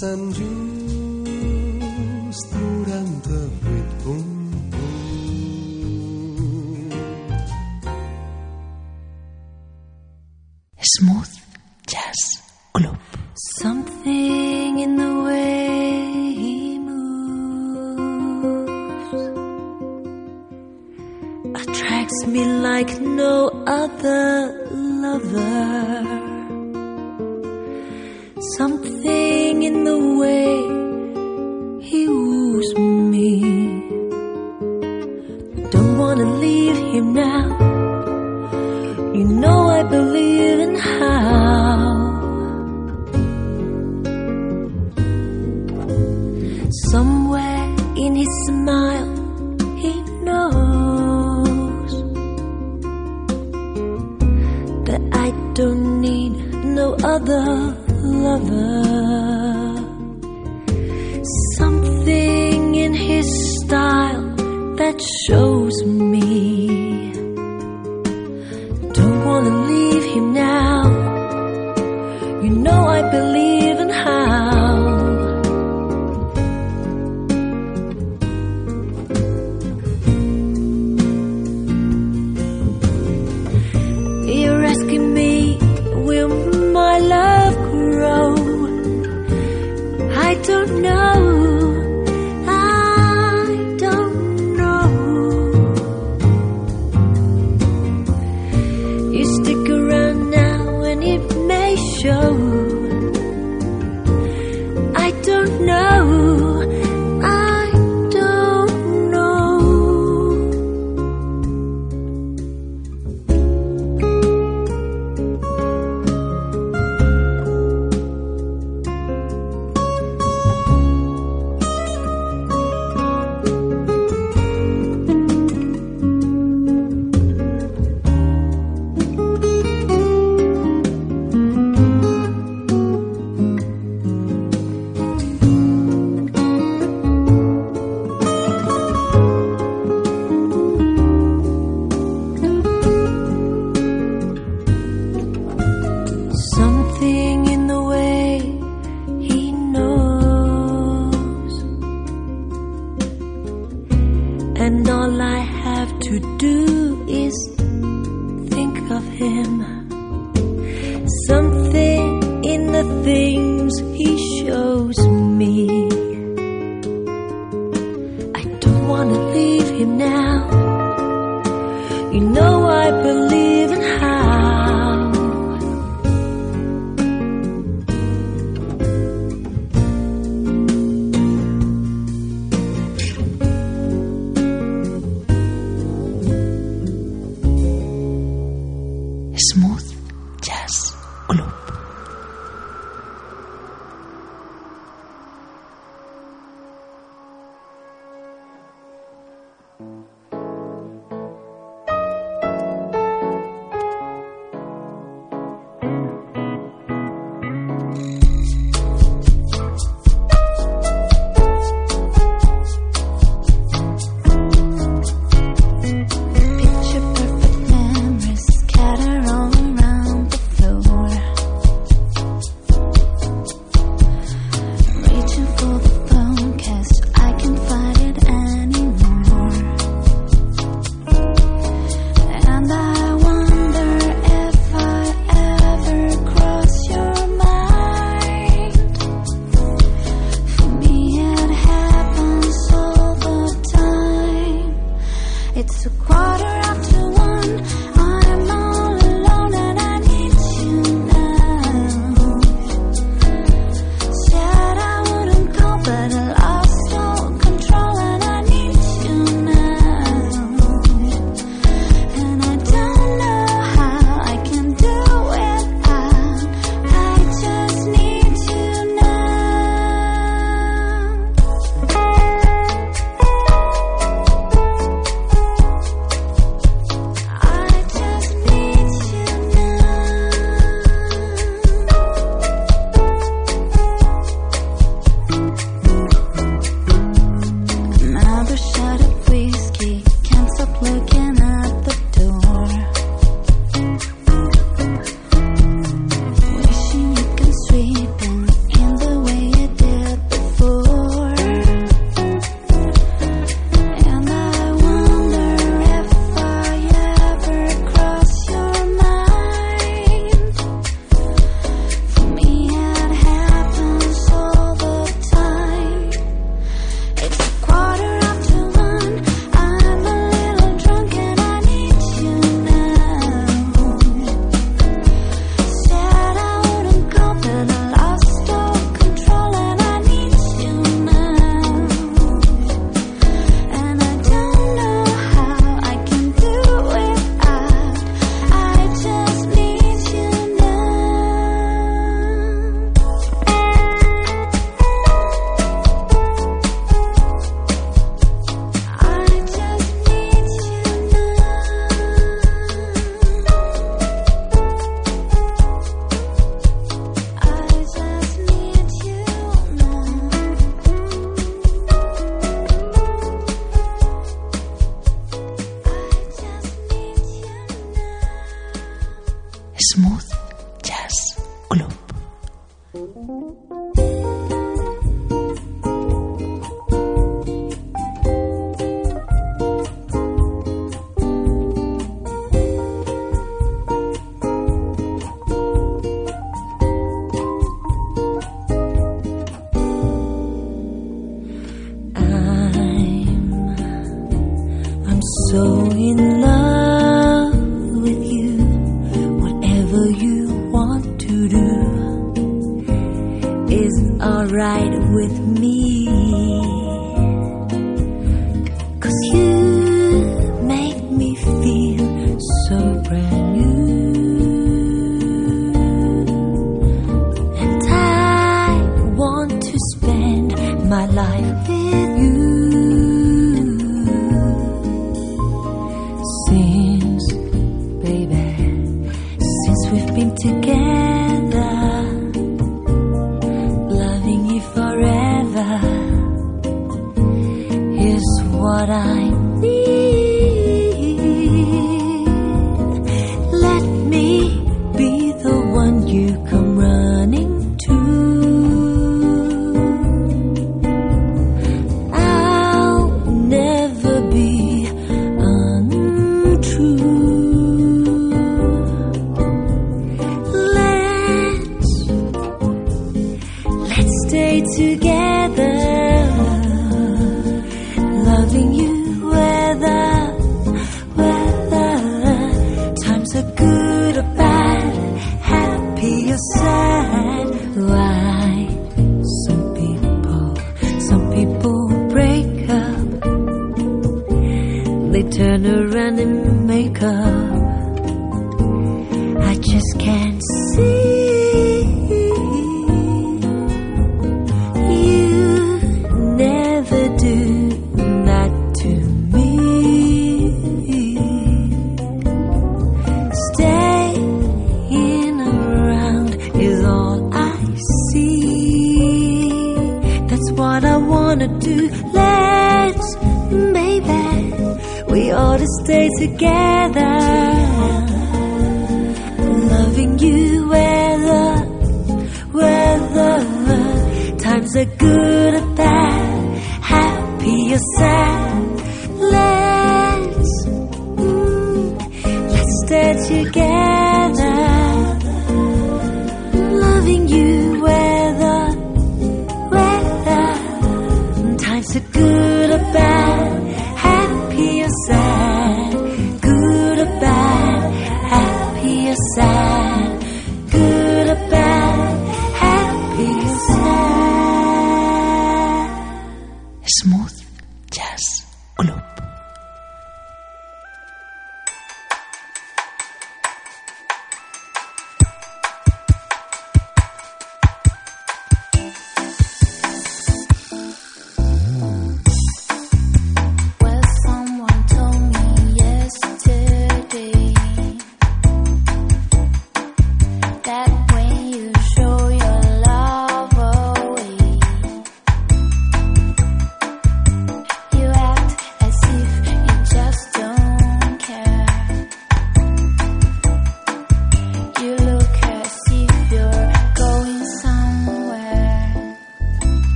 Sant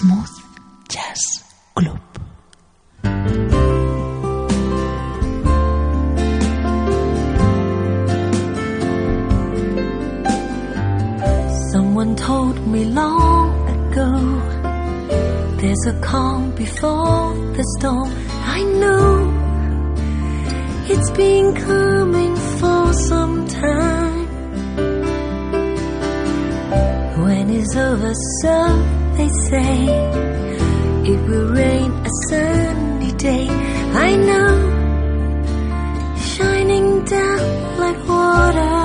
Smooth Jazz Club. Someone told me long ago there's a calm before the storm. I know it's been coming for some time. When it's over, so they say it will rain a sunny day. I know, shining down like water.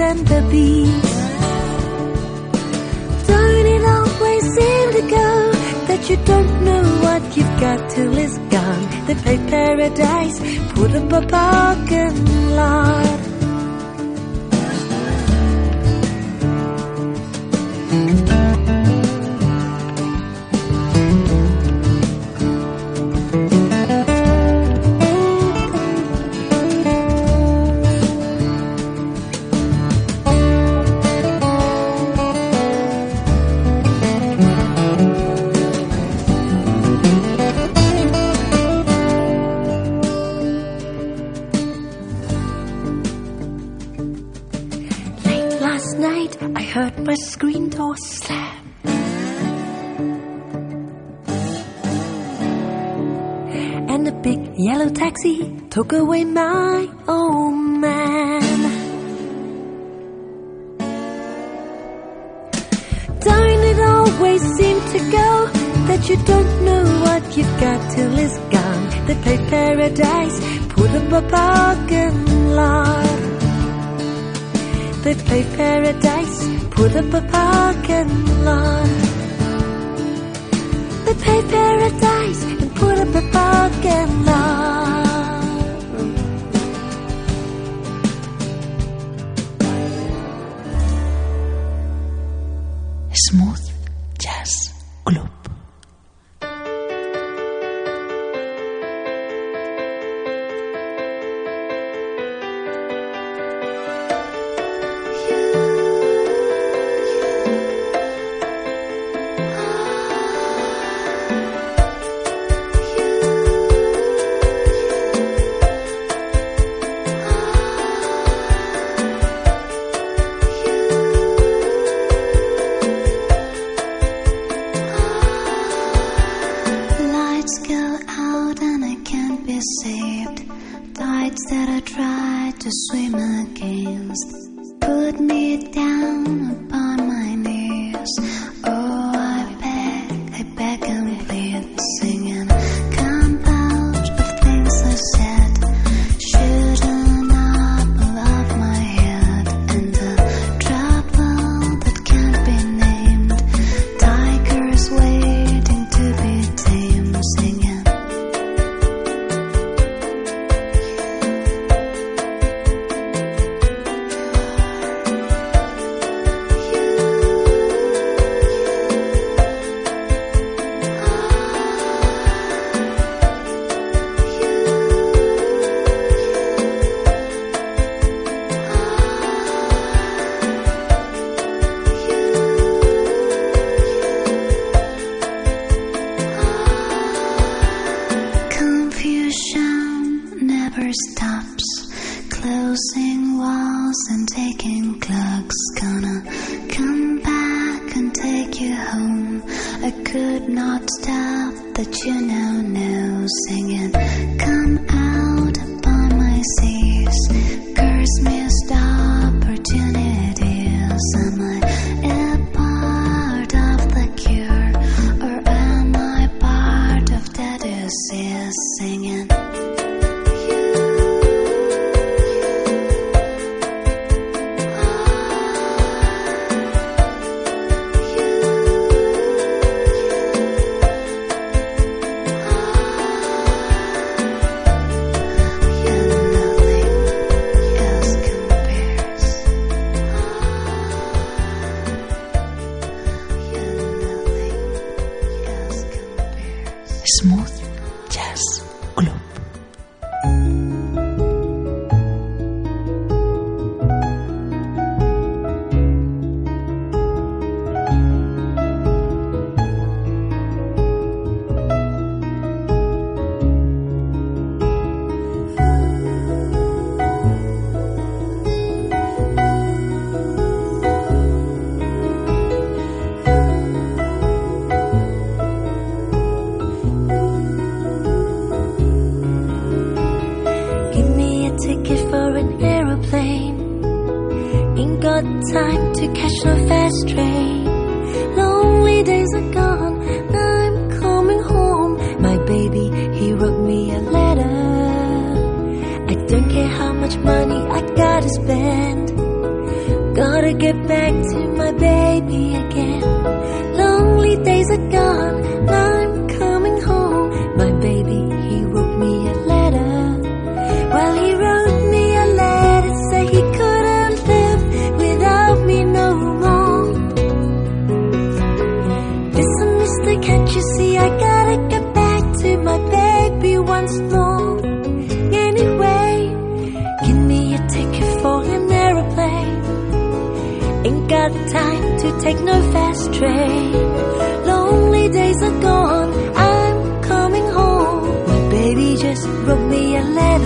and the bees. Don't it always seem to go that you don't know what you've got till it's gone? They play paradise, put up a parking lot. took away my old oh man. Don't it always seem to go that you don't know what you've got till it's gone? They play paradise, put up a parking lot. They play paradise, put up a parking lot. They play paradise and put up a parking lot.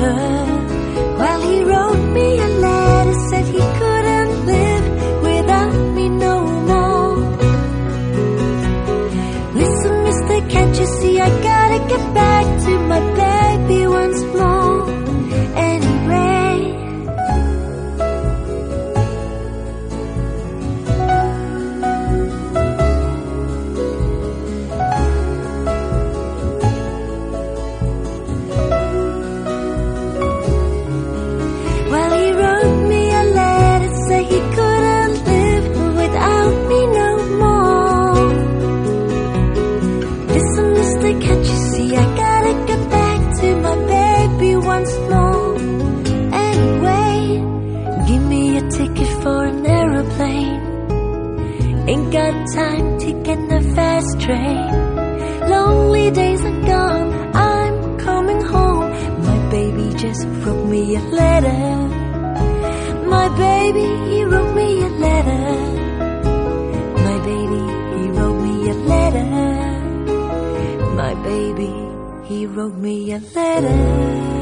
的 train. Lonely days are gone, I'm coming home. My baby just wrote me a letter. My baby, he wrote me a letter. My baby, he wrote me a letter. My baby, he wrote me a letter.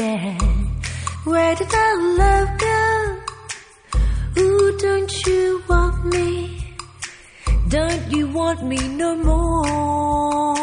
bed. Where did our love go? Ooh, don't you want me? Don't you want me no more?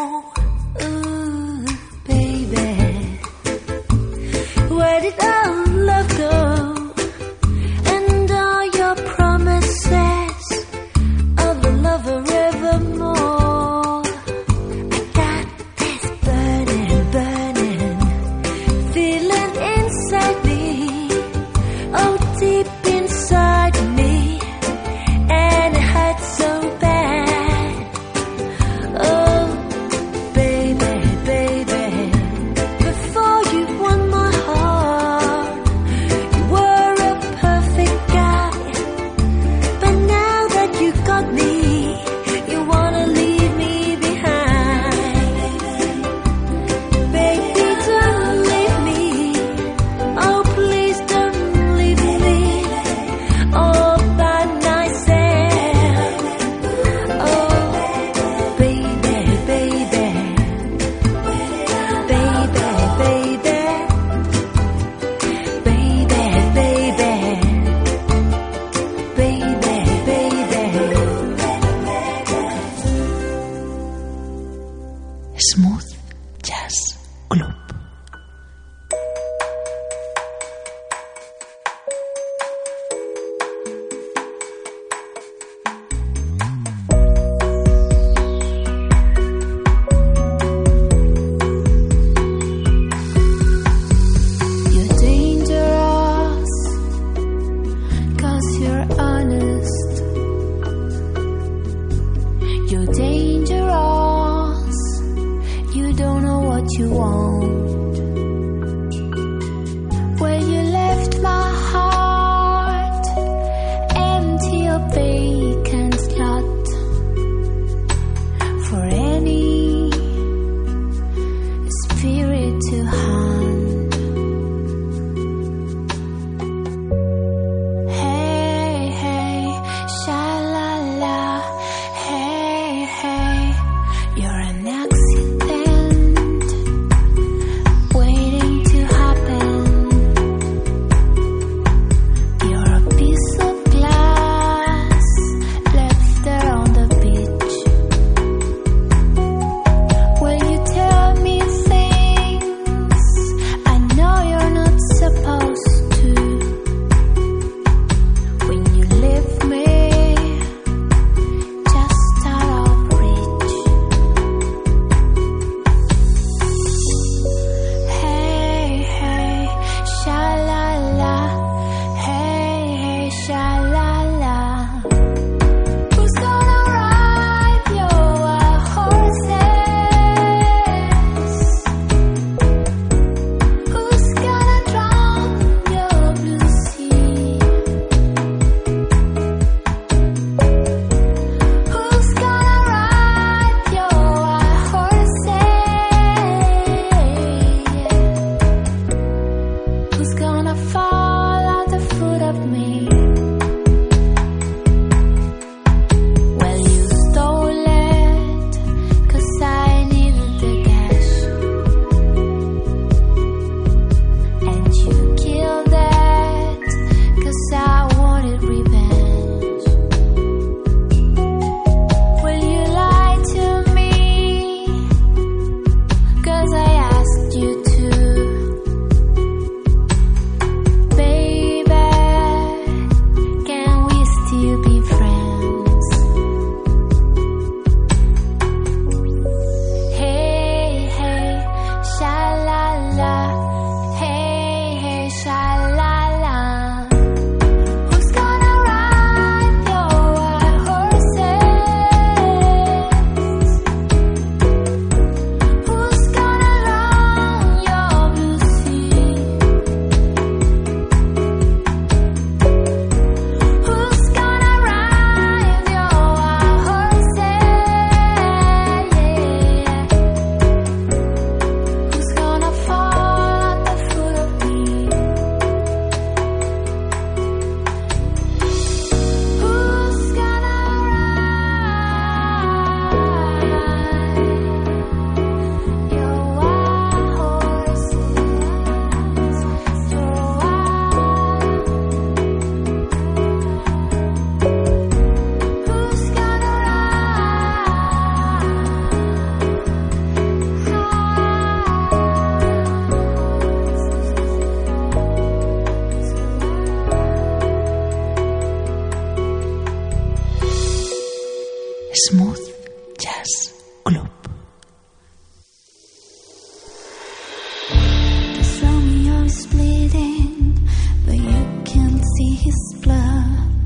his blood.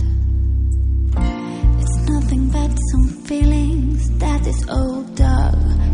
It's nothing but some feelings that this old dog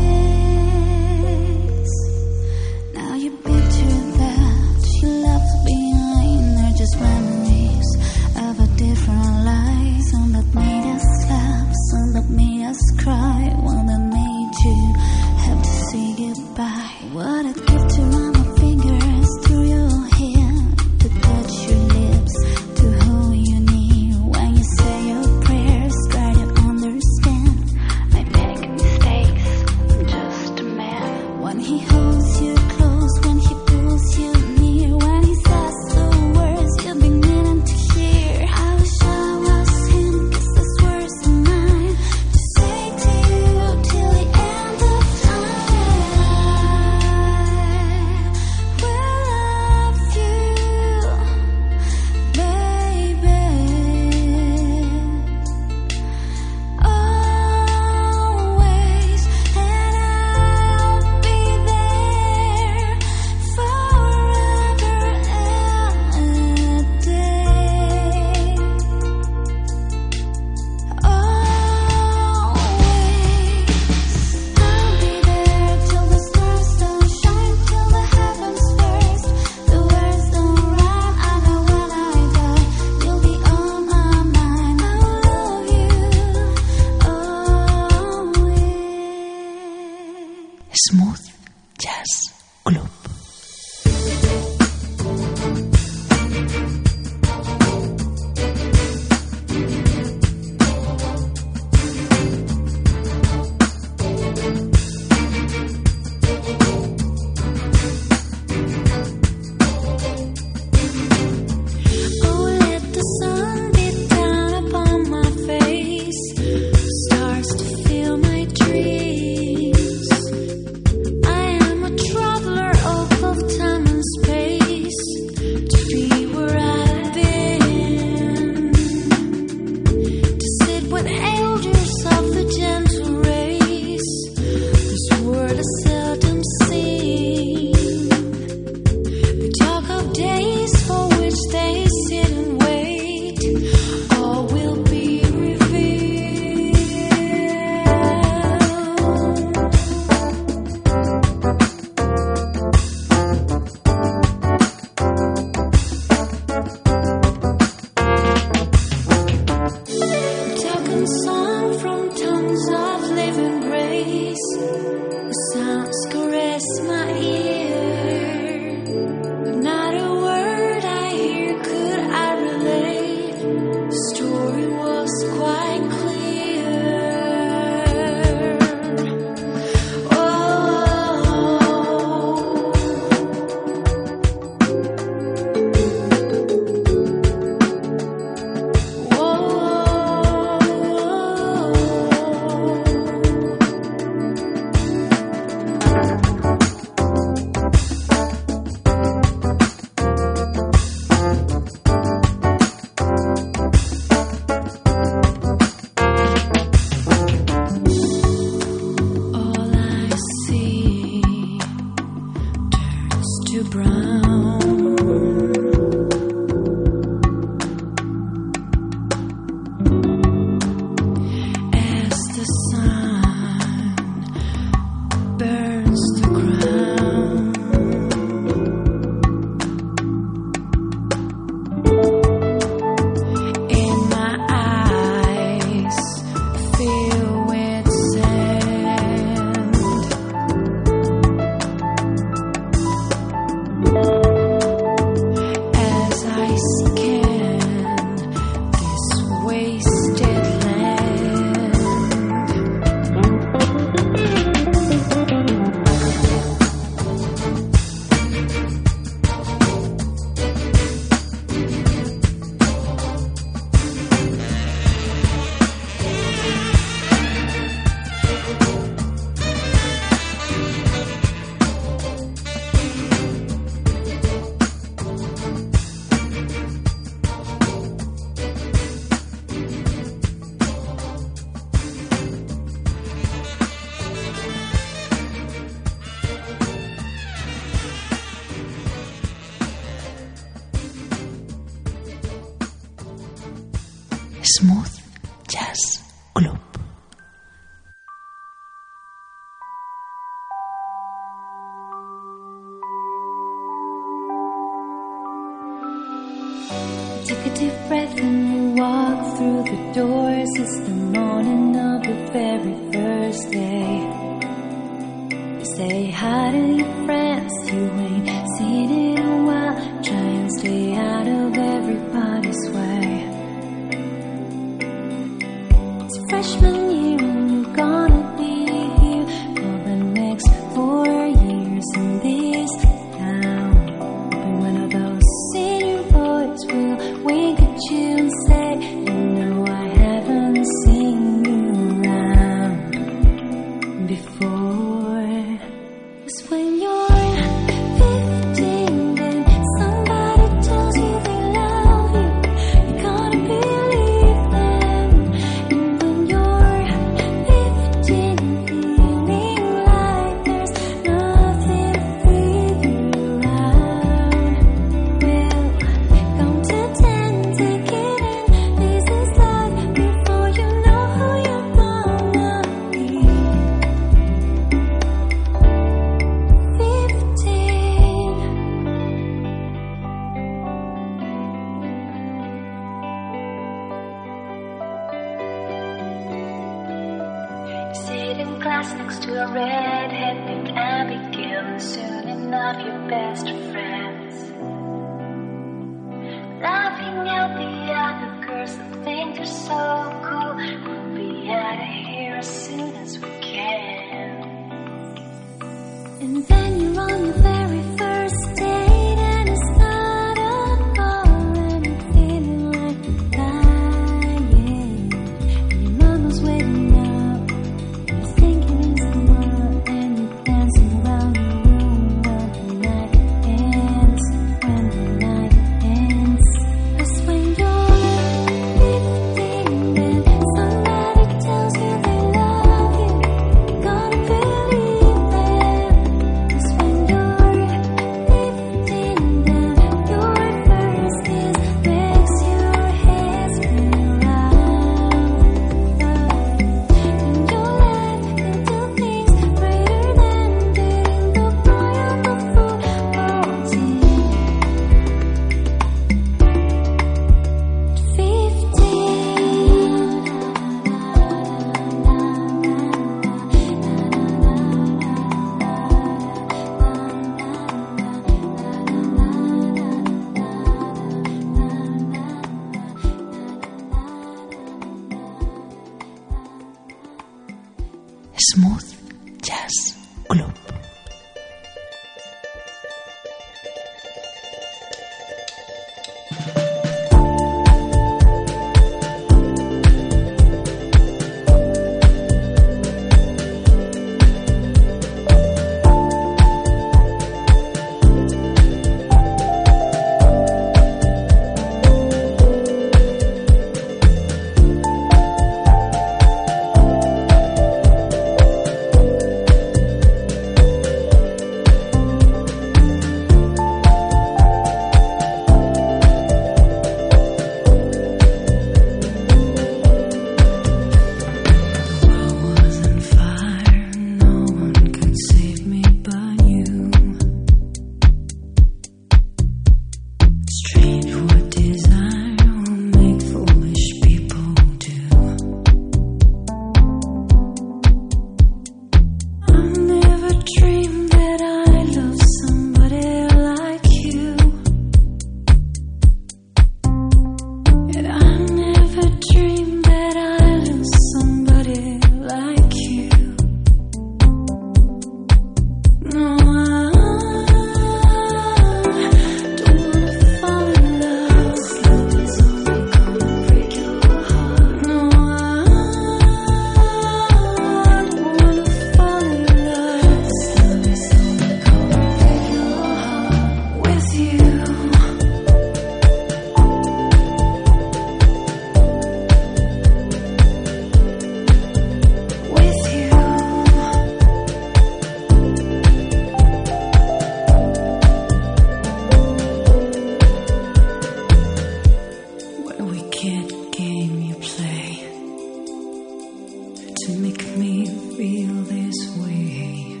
this way.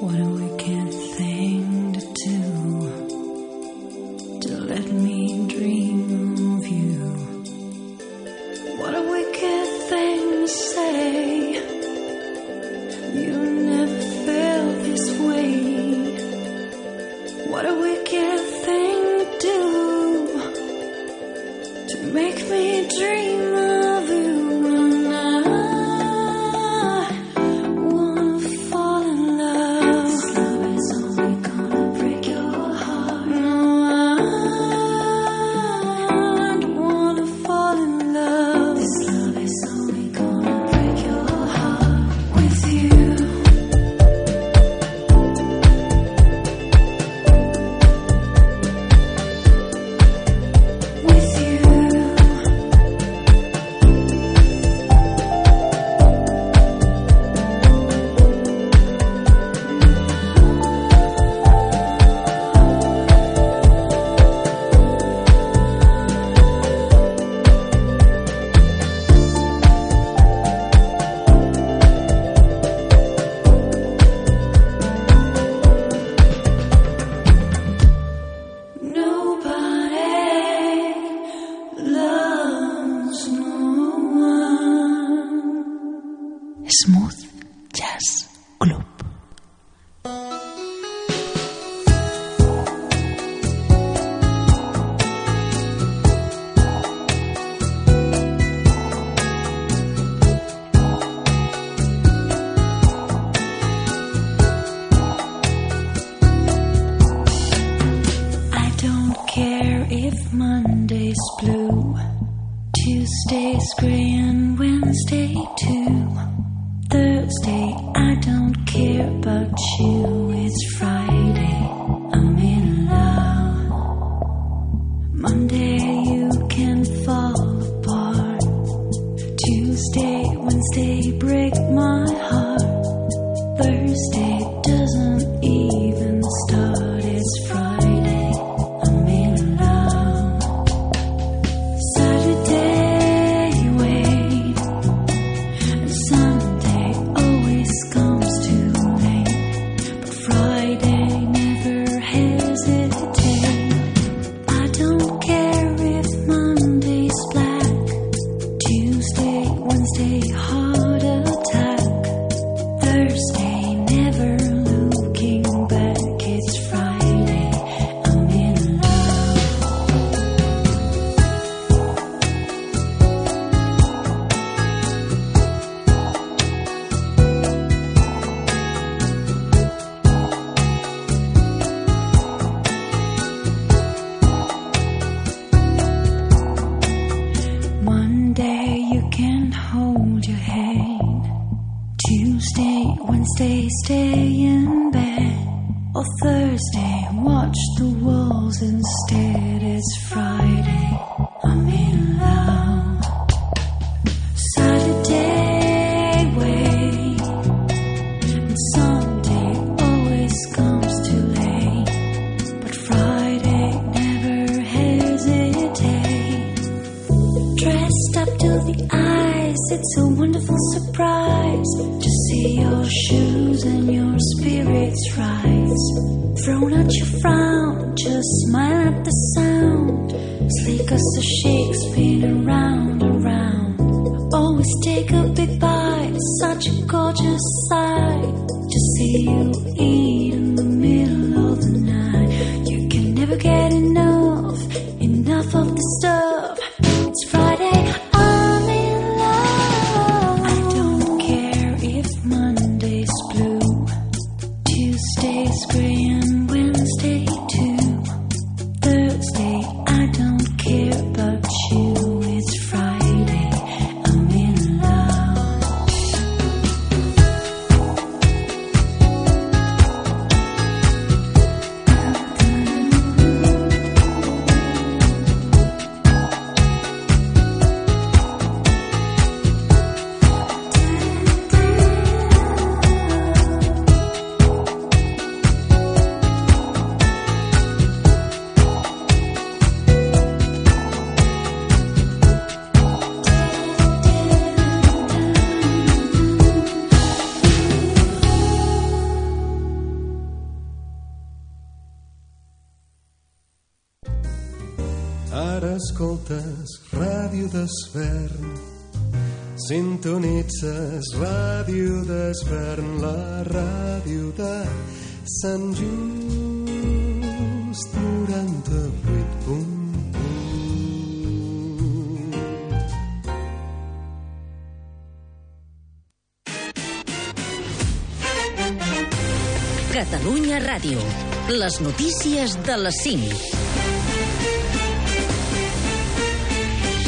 What do Monday's blue, Tuesday's gray, and Wednesday too. Thursday, I don't care about you, it's Friday. just smile at the sound. Slick as a Shakespeare around. les notícies de les 5.